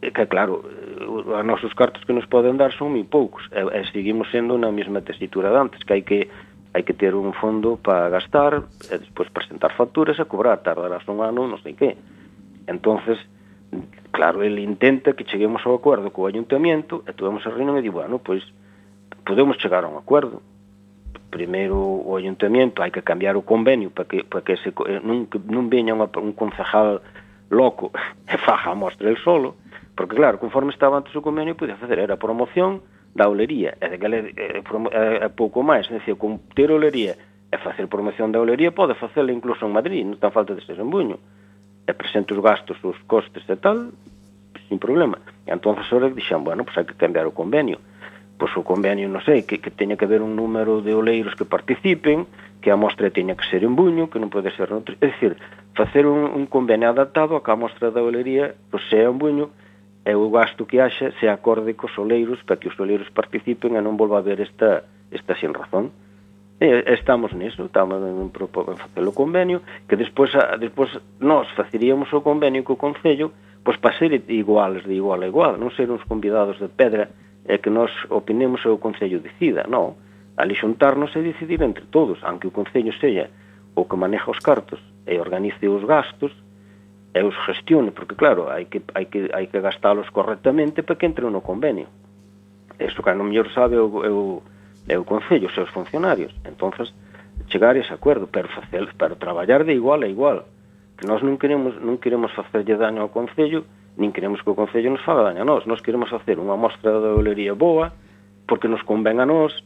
e que, claro, os nosos cartos que nos poden dar son moi poucos e, e seguimos sendo na mesma tesitura de antes, que hai que hai que ter un fondo para gastar e despois presentar facturas e cobrar, tardarás un ano, non sei que. Entonces, claro, ele intenta que cheguemos ao acordo co ayuntamiento e tuvemos a reunión e di, bueno, pois podemos chegar a un acordo, primeiro o ayuntamiento hai que cambiar o convenio para que, para que se, eh, non, non veña unha, un concejal loco e faja a mostra el solo, porque claro, conforme estaba antes o convenio, podía facer era promoción da olería, e de que é, é, eh, eh, é pouco máis, é dicir, con ter olería e facer promoción da olería pode facela incluso en Madrid, non tan falta de ser en Buño. E presente os gastos, os costes e tal, sin problema. E entón, ora dixan, bueno, pois pues hai que cambiar o convenio pois o convenio, non sei, que, que teña que haber un número de oleiros que participen, que a mostra teña que ser en Buño, que non pode ser noutro. É dicir, facer un, un convenio adaptado a que a mostra da olería pois, sea en Buño e o gasto que haxa se acorde cos oleiros para que os oleiros participen e non volva a haber esta, esta sin razón. E, estamos niso, estamos en, en facer o convenio, que despois, a, despois nós faceríamos o convenio co Concello pois para ser iguales de igual a igual, non ser uns convidados de pedra é que nós opinemos e o Concello decida, non. Ali xuntarnos e decidir entre todos, aunque o Concello sella o que maneja os cartos e organice os gastos, e os gestione, porque claro, hai que, hai que, hai que gastalos correctamente para que entre no convenio. Isto que a non mellor sabe o, o, o Concello, os seus funcionarios. entonces chegar a ese acuerdo, pero, facer, pero traballar de igual a igual. Que nós non queremos, non queremos facerlle daño ao Concello, nin queremos que o Concello nos faga daño a nós, nós queremos facer unha mostra de olería boa, porque nos convén a nós,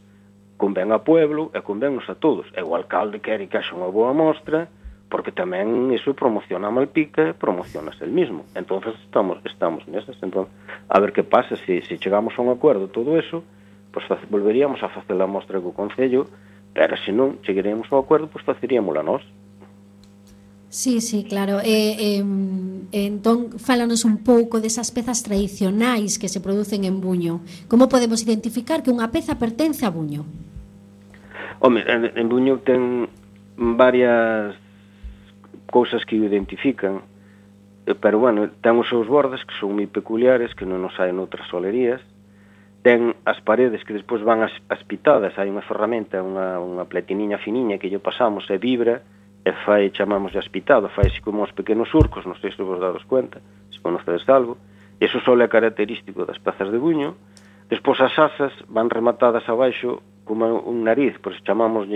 convén a pueblo e convénnos a todos. E o alcalde quere que haxa unha boa mostra, porque tamén iso promociona a Malpica e promociona el mismo. Entonces estamos estamos nesas. Entón, a ver que pasa, se, se chegamos a un acuerdo todo eso, pois pues, volveríamos a facer a mostra co Concello, pero se non chegaremos ao acuerdo, pois pues, faceríamola nós.
Sí, sí, claro. Eh, eh, entón, fálanos un pouco desas pezas tradicionais que se producen en Buño. Como podemos identificar que unha peza pertence a Buño?
Home, en, en Buño ten varias cousas que o identifican, eh, pero bueno, ten os seus bordes que son moi peculiares, que non nos hai noutras solerías, ten as paredes que despois van as, as pitadas, hai unha ferramenta, unha, unha pletiniña finiña que lle pasamos e vibra, e fai, chamamos de aspitado, faise como uns pequenos surcos, non sei se vos dados cuenta, se conocedes algo, e iso só é característico das pazas de buño, despois as asas van rematadas abaixo como un nariz, por iso chamamos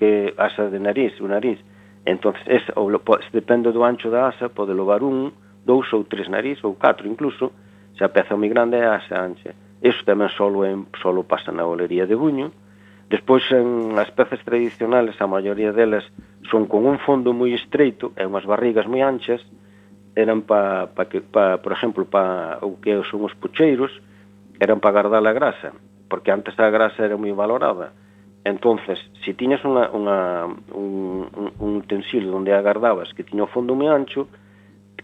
que asa de nariz, un nariz, entonces es, ou, depende do ancho da asa, pode levar un, dous ou tres nariz, ou catro incluso, se a peza moi grande é a asa ancha. Eso tamén solo, en, solo pasa na olería de buño, Despois, en as peces tradicionales, a maioría delas son con un fondo moi estreito e unhas barrigas moi anchas, eran pa, pa que, pa, por exemplo, pa o que son os pucheiros, eran para guardar a grasa, porque antes a grasa era moi valorada. Entonces, se si tiñas unha, unha, un, un utensilio onde agardabas que tiña o fondo moi ancho,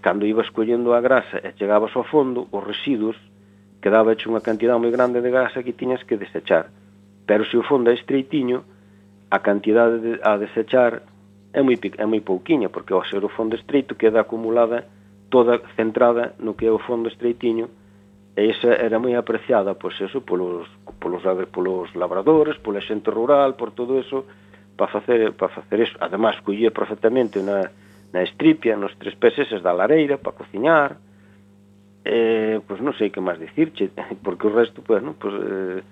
cando ibas collendo a grasa e chegabas ao fondo, os residuos quedaba hecho unha cantidad moi grande de grasa que tiñas que desechar. Pero se o fondo é estreitiño, a cantidade de, a desechar é moi, é moi pouquiña, porque ao ser o fondo estreito queda acumulada toda centrada no que é o fondo estreitiño e esa era moi apreciada pois eso, polos, polos, polos labradores, pola xente rural, por todo eso, para facer, para facer eso. Ademais, collía perfectamente na, na estripia, nos tres peses da lareira, para cociñar, eh, pois non sei que máis dicirche, porque o resto, pois, non, pois, eh,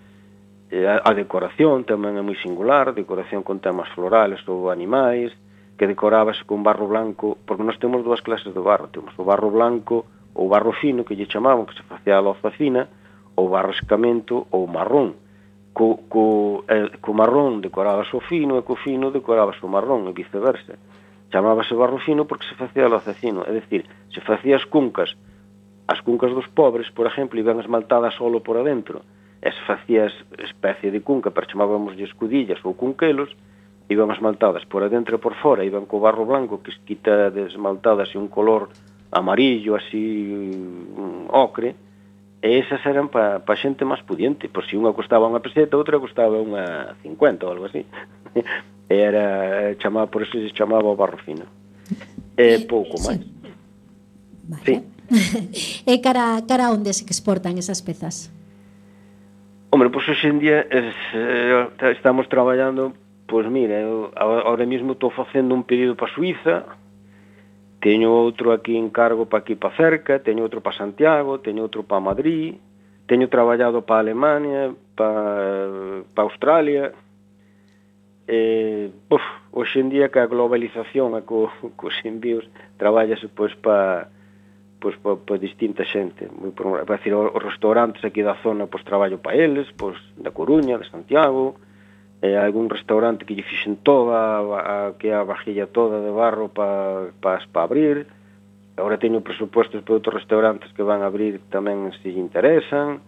e a, a decoración tamén é moi singular, decoración con temas florales ou animais, que decorábase con barro blanco, porque nós temos dúas clases de barro, temos o barro blanco ou barro fino, que lle chamaban, que se facía a loza fina, ou barro escamento ou marrón. Co, co, eh, co marrón decorábase o fino e co fino decorábase o marrón e viceversa. Chamábase barro fino porque se facía a loza fino, é dicir, se facía as cuncas, as cuncas dos pobres, por exemplo, iban esmaltadas solo por adentro, e se facías especie de cunca, pero chamábamos de escudillas ou cunquelos, iban esmaltadas por adentro e por fora, iban co barro blanco que quita de esmaltadas e un color amarillo así um, ocre, e esas eran para pa xente máis pudiente, por si unha costaba unha peseta, outra costaba unha 50 ou algo así. Era chamaba, por eso se chamaba o barro fino. E, e pouco máis. Sí.
Vale. sí. e cara, cara onde se exportan esas pezas?
Hombre, pois pues, hoxe en día es, eh, estamos traballando, pois pues, mira, eu ahora mesmo estou facendo un pedido para Suiza, teño outro aquí en cargo para aquí para cerca, teño outro para Santiago, teño outro para Madrid, teño traballado para Alemania, para para Australia, eh, buf, hoxe en día que a globalización e co, cos envíos traballase pois para pois pa, pa distinta xente, moi por, para decir, os restaurantes aquí da zona pois traballo para eles, pois da Coruña, de Santiago, eh, algún restaurante que lle fixen toda a, a que a vajilla toda de barro para pa, pa abrir. Agora teño presupuestos para outros restaurantes que van a abrir tamén se lle interesan.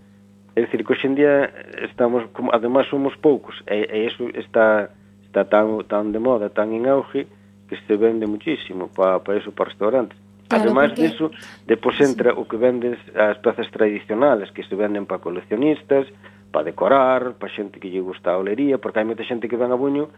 É dicir, que hoxendía estamos, como, además somos poucos, e, e eso está, está tan, tan de moda, tan en auge, que se vende muchísimo para pa eso, para restaurantes Claro, Ademais porque... disso, depois entra o que vendes as pezas tradicionales que se venden para coleccionistas, para decorar, para xente que lle gusta a olería, porque hai moita xente que ven a Buño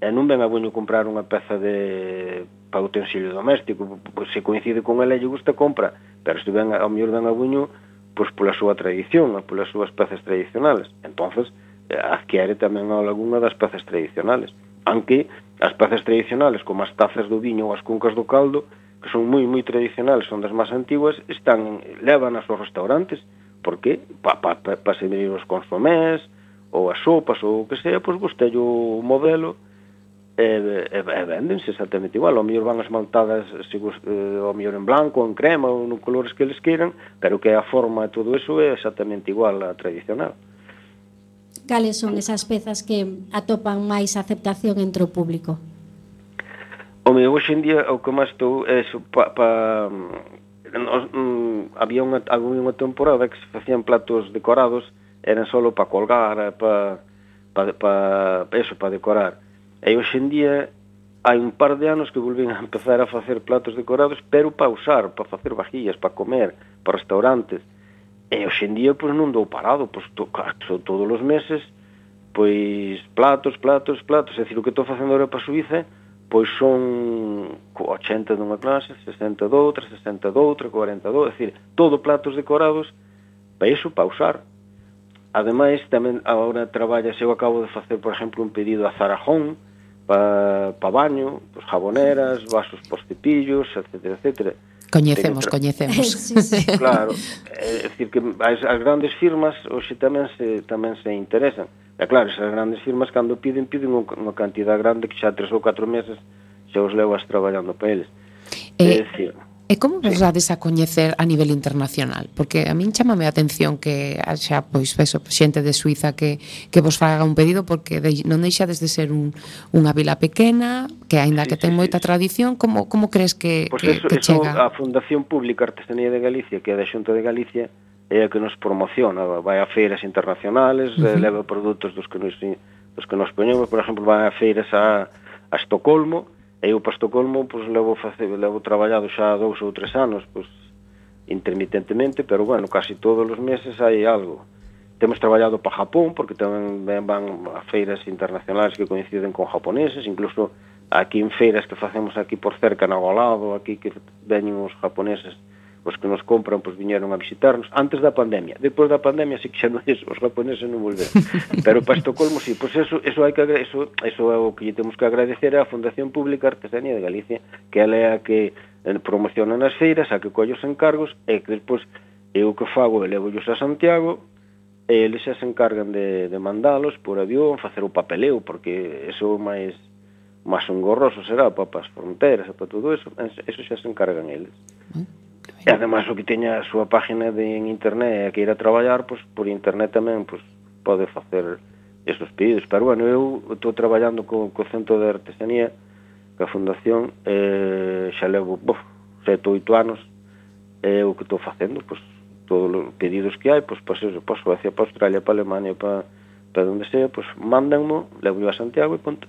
e non ven a Buño comprar unha peza de para utensilio doméstico, pois se coincide con ela lle gusta compra, pero se ven ao mellor ven a Buño pois pola súa tradición, polas súas pezas tradicionales. Entonces, eh, adquiere tamén algunha das pezas tradicionales. Anque as pezas tradicionales, como as tazas do viño ou as cuncas do caldo, que son moi moi tradicionais, son das máis antiguas, están levan aos restaurantes, porque pa pa pa, pa servir os consomés ou as sopas ou o que sea, pois gustallo o modelo e, e, e vendense exactamente igual, ao mellor van esmaltadas se, eh, ao mellor en blanco, en crema ou no colores que eles queiran, pero que a forma e todo eso é exactamente igual a tradicional.
Cales son esas pezas que atopan máis aceptación entre o público?
Home, hoxe en día o que máis estou é eso, pa, pa, mm, nos, mm, había unha, había unha temporada que se facían platos decorados, eran solo para colgar, eh, para pa, pa, eso, para decorar. E hoxe en día hai un par de anos que volven a empezar a facer platos decorados, pero para usar, para facer vajillas, para comer, para restaurantes. E hoxe en día pois non dou parado, pois to, todos os meses pois platos, platos, platos, é dicir, o que estou facendo agora para Suiza pois son 80 dunha clase, 60 doutra, 60 doutra, 40 doutra, é dicir, todo platos decorados para iso para usar. Ademais, tamén agora traballa, se eu acabo de facer, por exemplo, un pedido a Zarajón, para pa baño, pues, jaboneras, vasos por cepillos, etc. etc.
Coñecemos, coñecemos.
sí, sí.
Claro, é, é dicir que as, as grandes firmas hoxe tamén se tamén se interesan. E claro, esas grandes firmas cando piden, piden unha cantidad grande que xa tres ou catro meses xa os levas traballando para eles.
E, é dicir, E como vos dades a coñecer a nivel internacional? Porque a min chamame a atención que xa pois eso, xente de Suiza que, que vos faga un pedido porque de, non deixades de ser un, unha vila pequena que aínda sí, que ten sí, moita sí. tradición como, como crees que,
pues
que,
eso,
que chega?
Eso, a Fundación Pública Artesanía de Galicia que é da Xunta de Galicia é a que nos promociona, vai a feiras internacionales, eh, uh -huh. leva produtos dos que nos dos que nos poñemos, por exemplo, vai a feiras a, a Estocolmo, e eu para Estocolmo pois, levo, face, levo traballado xa dous ou tres anos, pois, intermitentemente, pero bueno, casi todos os meses hai algo. Temos traballado para Japón, porque tamén van a feiras internacionais que coinciden con japoneses, incluso aquí en feiras que facemos aquí por cerca, na Golado, aquí que veñen os japoneses, os que nos compran pois viñeron a visitarnos antes da pandemia. Depois da pandemia sí que xa non os japoneses non volveron. Pero para Estocolmo sí, pois eso eso hai que eso eso é o que lle temos que agradecer á Fundación Pública Artesanía de Galicia, que ela é a que eh, promociona nas feiras, a que collos encargos e que despois eu que fago, elevos a Santiago, e eles xa se encargan de, de mandalos por avión, facer o papeleo, porque eso máis máis engorroso será para as fronteras e para todo eso, eso xa se encargan eles. E ademais o que teña a súa página de en internet e que ir a traballar, pois por internet tamén pois pode facer esos pedidos. Pero bueno, eu estou traballando co, co Centro de Artesanía, ca Fundación, eh, xa levo, bof, sete, oito anos, e eh, o que estou facendo, pois todos os pedidos que hai, pois pois eso, pois Suecia, para Australia, para Alemania, para para onde sea, pois mandanmo, levo a Santiago e punto.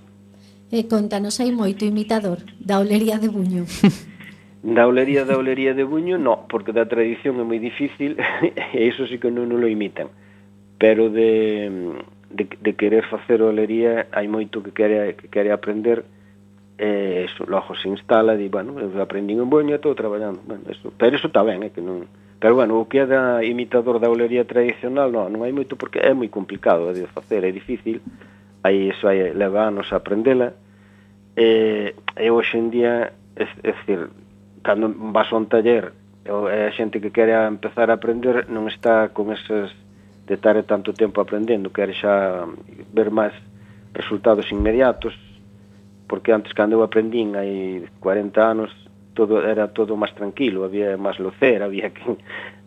E contanos hai moito imitador da olería de Buño.
Da olería da olería de Buño, no, porque da tradición é moi difícil e iso sí que non, non lo imitan. Pero de, de, de querer facer olería hai moito que quere, que quere aprender e eso, logo se instala e di, bueno, eu aprendi en Buño e estou traballando. Bueno, eso, pero iso está ben, é que non... Pero bueno, o que é da imitador da olería tradicional, non, non hai moito porque é moi complicado de facer, é difícil, aí iso hai, leva anos a aprendela, e, e hoxe en día, é, é, é cando vas a un taller é a xente que quere empezar a aprender non está con esas de estar tanto tempo aprendendo, quere xa ver máis resultados inmediatos, porque antes cando eu aprendín hai 40 anos todo era todo máis tranquilo, había máis locer, había que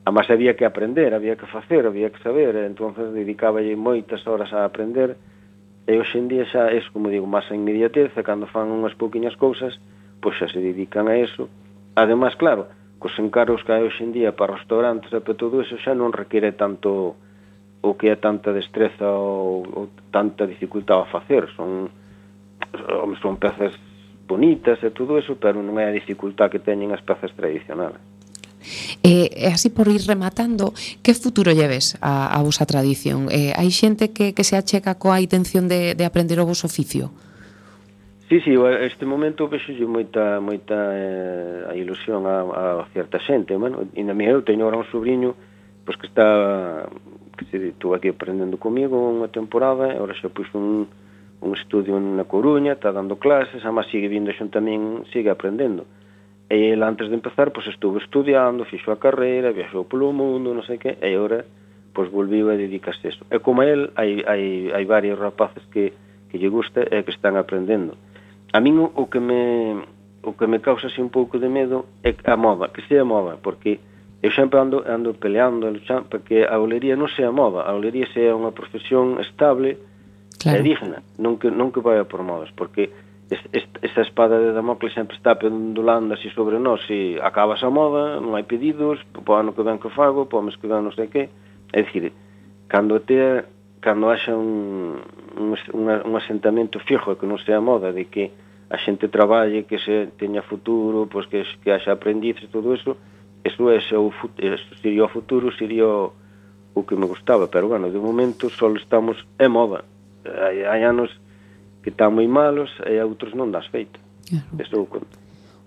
a máis había que aprender, había que facer, había que saber, entonces dedicaba moitas horas a aprender. E hoxe en día xa é, como digo, máis a inmediateza, cando fan unhas pouquiñas cousas, pois xa se dedican a eso Ademais, claro, cos encargos que hai hoxendía para restaurantes e para todo eso xa non require tanto o que é tanta destreza ou, ou tanta dificultad a facer. Son, son pezas bonitas e todo eso, pero non é a dificultad que teñen as pezas tradicionales.
E, e así por ir rematando, que futuro lleves a, a vosa tradición? Eh, hai xente que, que se acheca coa intención de, de aprender o vos oficio?
Sí, sí, este momento vexo moita, moita eh, a ilusión a, a cierta xente, bueno, e na miña eu teño agora un sobrinho pois que está que se estuvo aquí aprendendo comigo unha temporada, e agora xa puxo un, un estudio na Coruña, está dando clases, ama sigue vindo xun tamén, sigue aprendendo. E ele antes de empezar, pois estuvo estudiando, fixo a carreira, viaxou polo mundo, non sei que, e agora pois volviu a dedicarse a isto. E como a él, hai, hai, hai varios rapaces que, que lle gusta e que están aprendendo a min o que me o que me causa así un pouco de medo é a moda, que sea moda, porque eu sempre ando, ando peleando luchando, para que a olería non sea moda, a olería sea unha profesión estable claro. e digna, non que, non que vaya por modas, porque esta esa espada de Damocles sempre está pendulando así sobre nós, e acaba a moda, non hai pedidos, po ano que ven que fago, po mes que ven non sei que, é dicir, cando te cando haxa un, un, un, asentamento fijo que non sea moda de que a xente traballe, que se teña futuro, pois que, que haxa aprendices, todo eso, eso, é o, eso eh, sería o futuro, sería o, o que me gustaba, pero bueno, de momento só estamos, é moda, hai, hai anos que están moi malos e outros non das feito. Claro. Eso conto.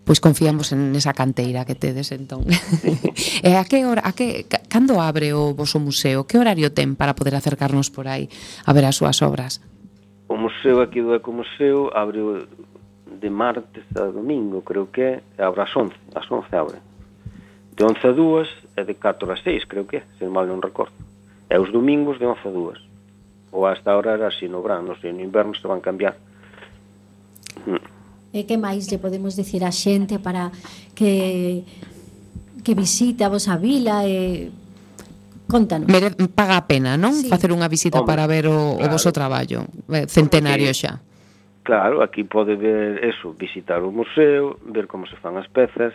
Pois confiamos en esa canteira que tedes entón. e a que hora, a que Cando abre o voso museo? Que horario ten para poder acercarnos por aí a ver as súas obras?
O museo aquí do Ecomuseo abre de martes a domingo, creo que é, abre as 11, as 11 abre. De 11 a 2 e de 4 a 6, creo que é, se mal non recordo. É os domingos de 11 a 2. Ou hasta ahora era así no verano, se no inverno se van cambiar. Hmm.
E que máis lle podemos dicir a xente para que que visite a vosa vila e Contanos.
Mere, paga a pena, non? Sí. Facer unha visita Hombre, para ver o, claro. o voso traballo eh, centenario xa.
Claro, aquí pode ver eso, visitar o museo, ver como se fan as pezas,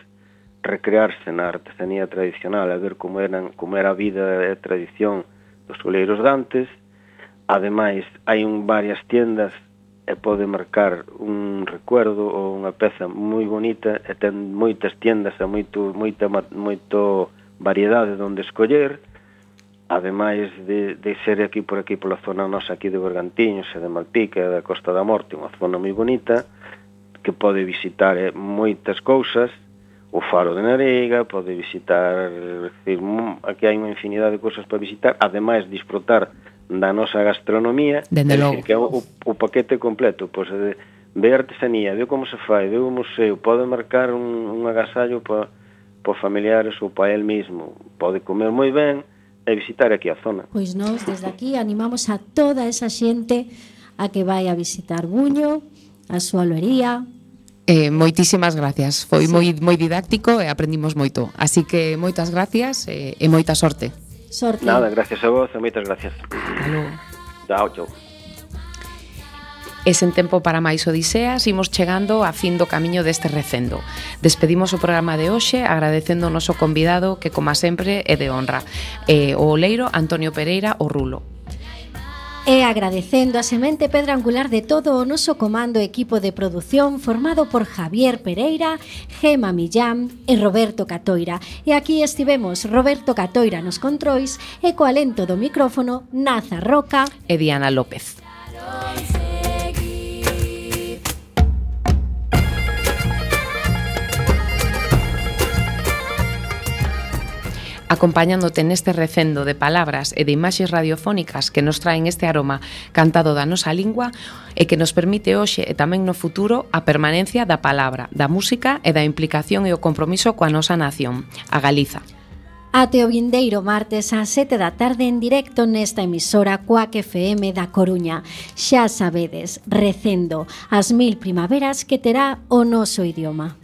recrearse na artesanía tradicional, a ver como eran, como era a vida e a tradición dos oleiros dantes. Ademais, hai un varias tiendas e pode marcar un recuerdo ou unha peza moi bonita e ten moitas tiendas e moito, moita, moito variedade onde escoller ademais de, de ser aquí por aquí pola zona nosa aquí de Bergantiños e de Malpica e da Costa da Morte, unha zona moi bonita que pode visitar eh, moitas cousas o faro de Narega, pode visitar decir, mm, aquí hai unha infinidade de cousas para visitar, ademais disfrutar da nosa gastronomía
Dende logo.
que é o, o paquete completo pois, de, de artesanía, de como se fai de un museo, pode marcar un, un agasallo para pa familiares ou para el mismo pode comer moi ben, e visitar aquí a zona.
Pois nós desde aquí animamos a toda esa xente a que vai a visitar Buño, a súa loería,
Eh, moitísimas gracias. Foi sí. moi moi didáctico e aprendimos moito. Así que moitas gracias e, e moita sorte.
Sorte.
Nada, gracias a vos e moitas gracias.
Hasta luego.
Chao, chao.
E sen tempo para máis odiseas, imos chegando a fin do camiño deste recendo. Despedimos o programa de hoxe agradecendo o noso convidado que, como sempre, é de honra. Eh, o Oleiro Antonio Pereira, o Rulo.
E agradecendo a semente pedra angular de todo o noso comando equipo de produción formado por Javier Pereira, Gema Millán e Roberto Catoira. E aquí estivemos Roberto Catoira nos controis e co alento do micrófono Naza Roca
e Diana López. acompañándote neste recendo de palabras e de imaxes radiofónicas que nos traen este aroma cantado da nosa lingua e que nos permite hoxe e tamén no futuro a permanencia da palabra, da música e da implicación e o compromiso coa nosa nación, a Galiza.
Ate o vindeiro martes ás 7 da tarde en directo nesta emisora Cuac FM da Coruña. Xa sabedes, recendo as mil primaveras que terá o noso idioma.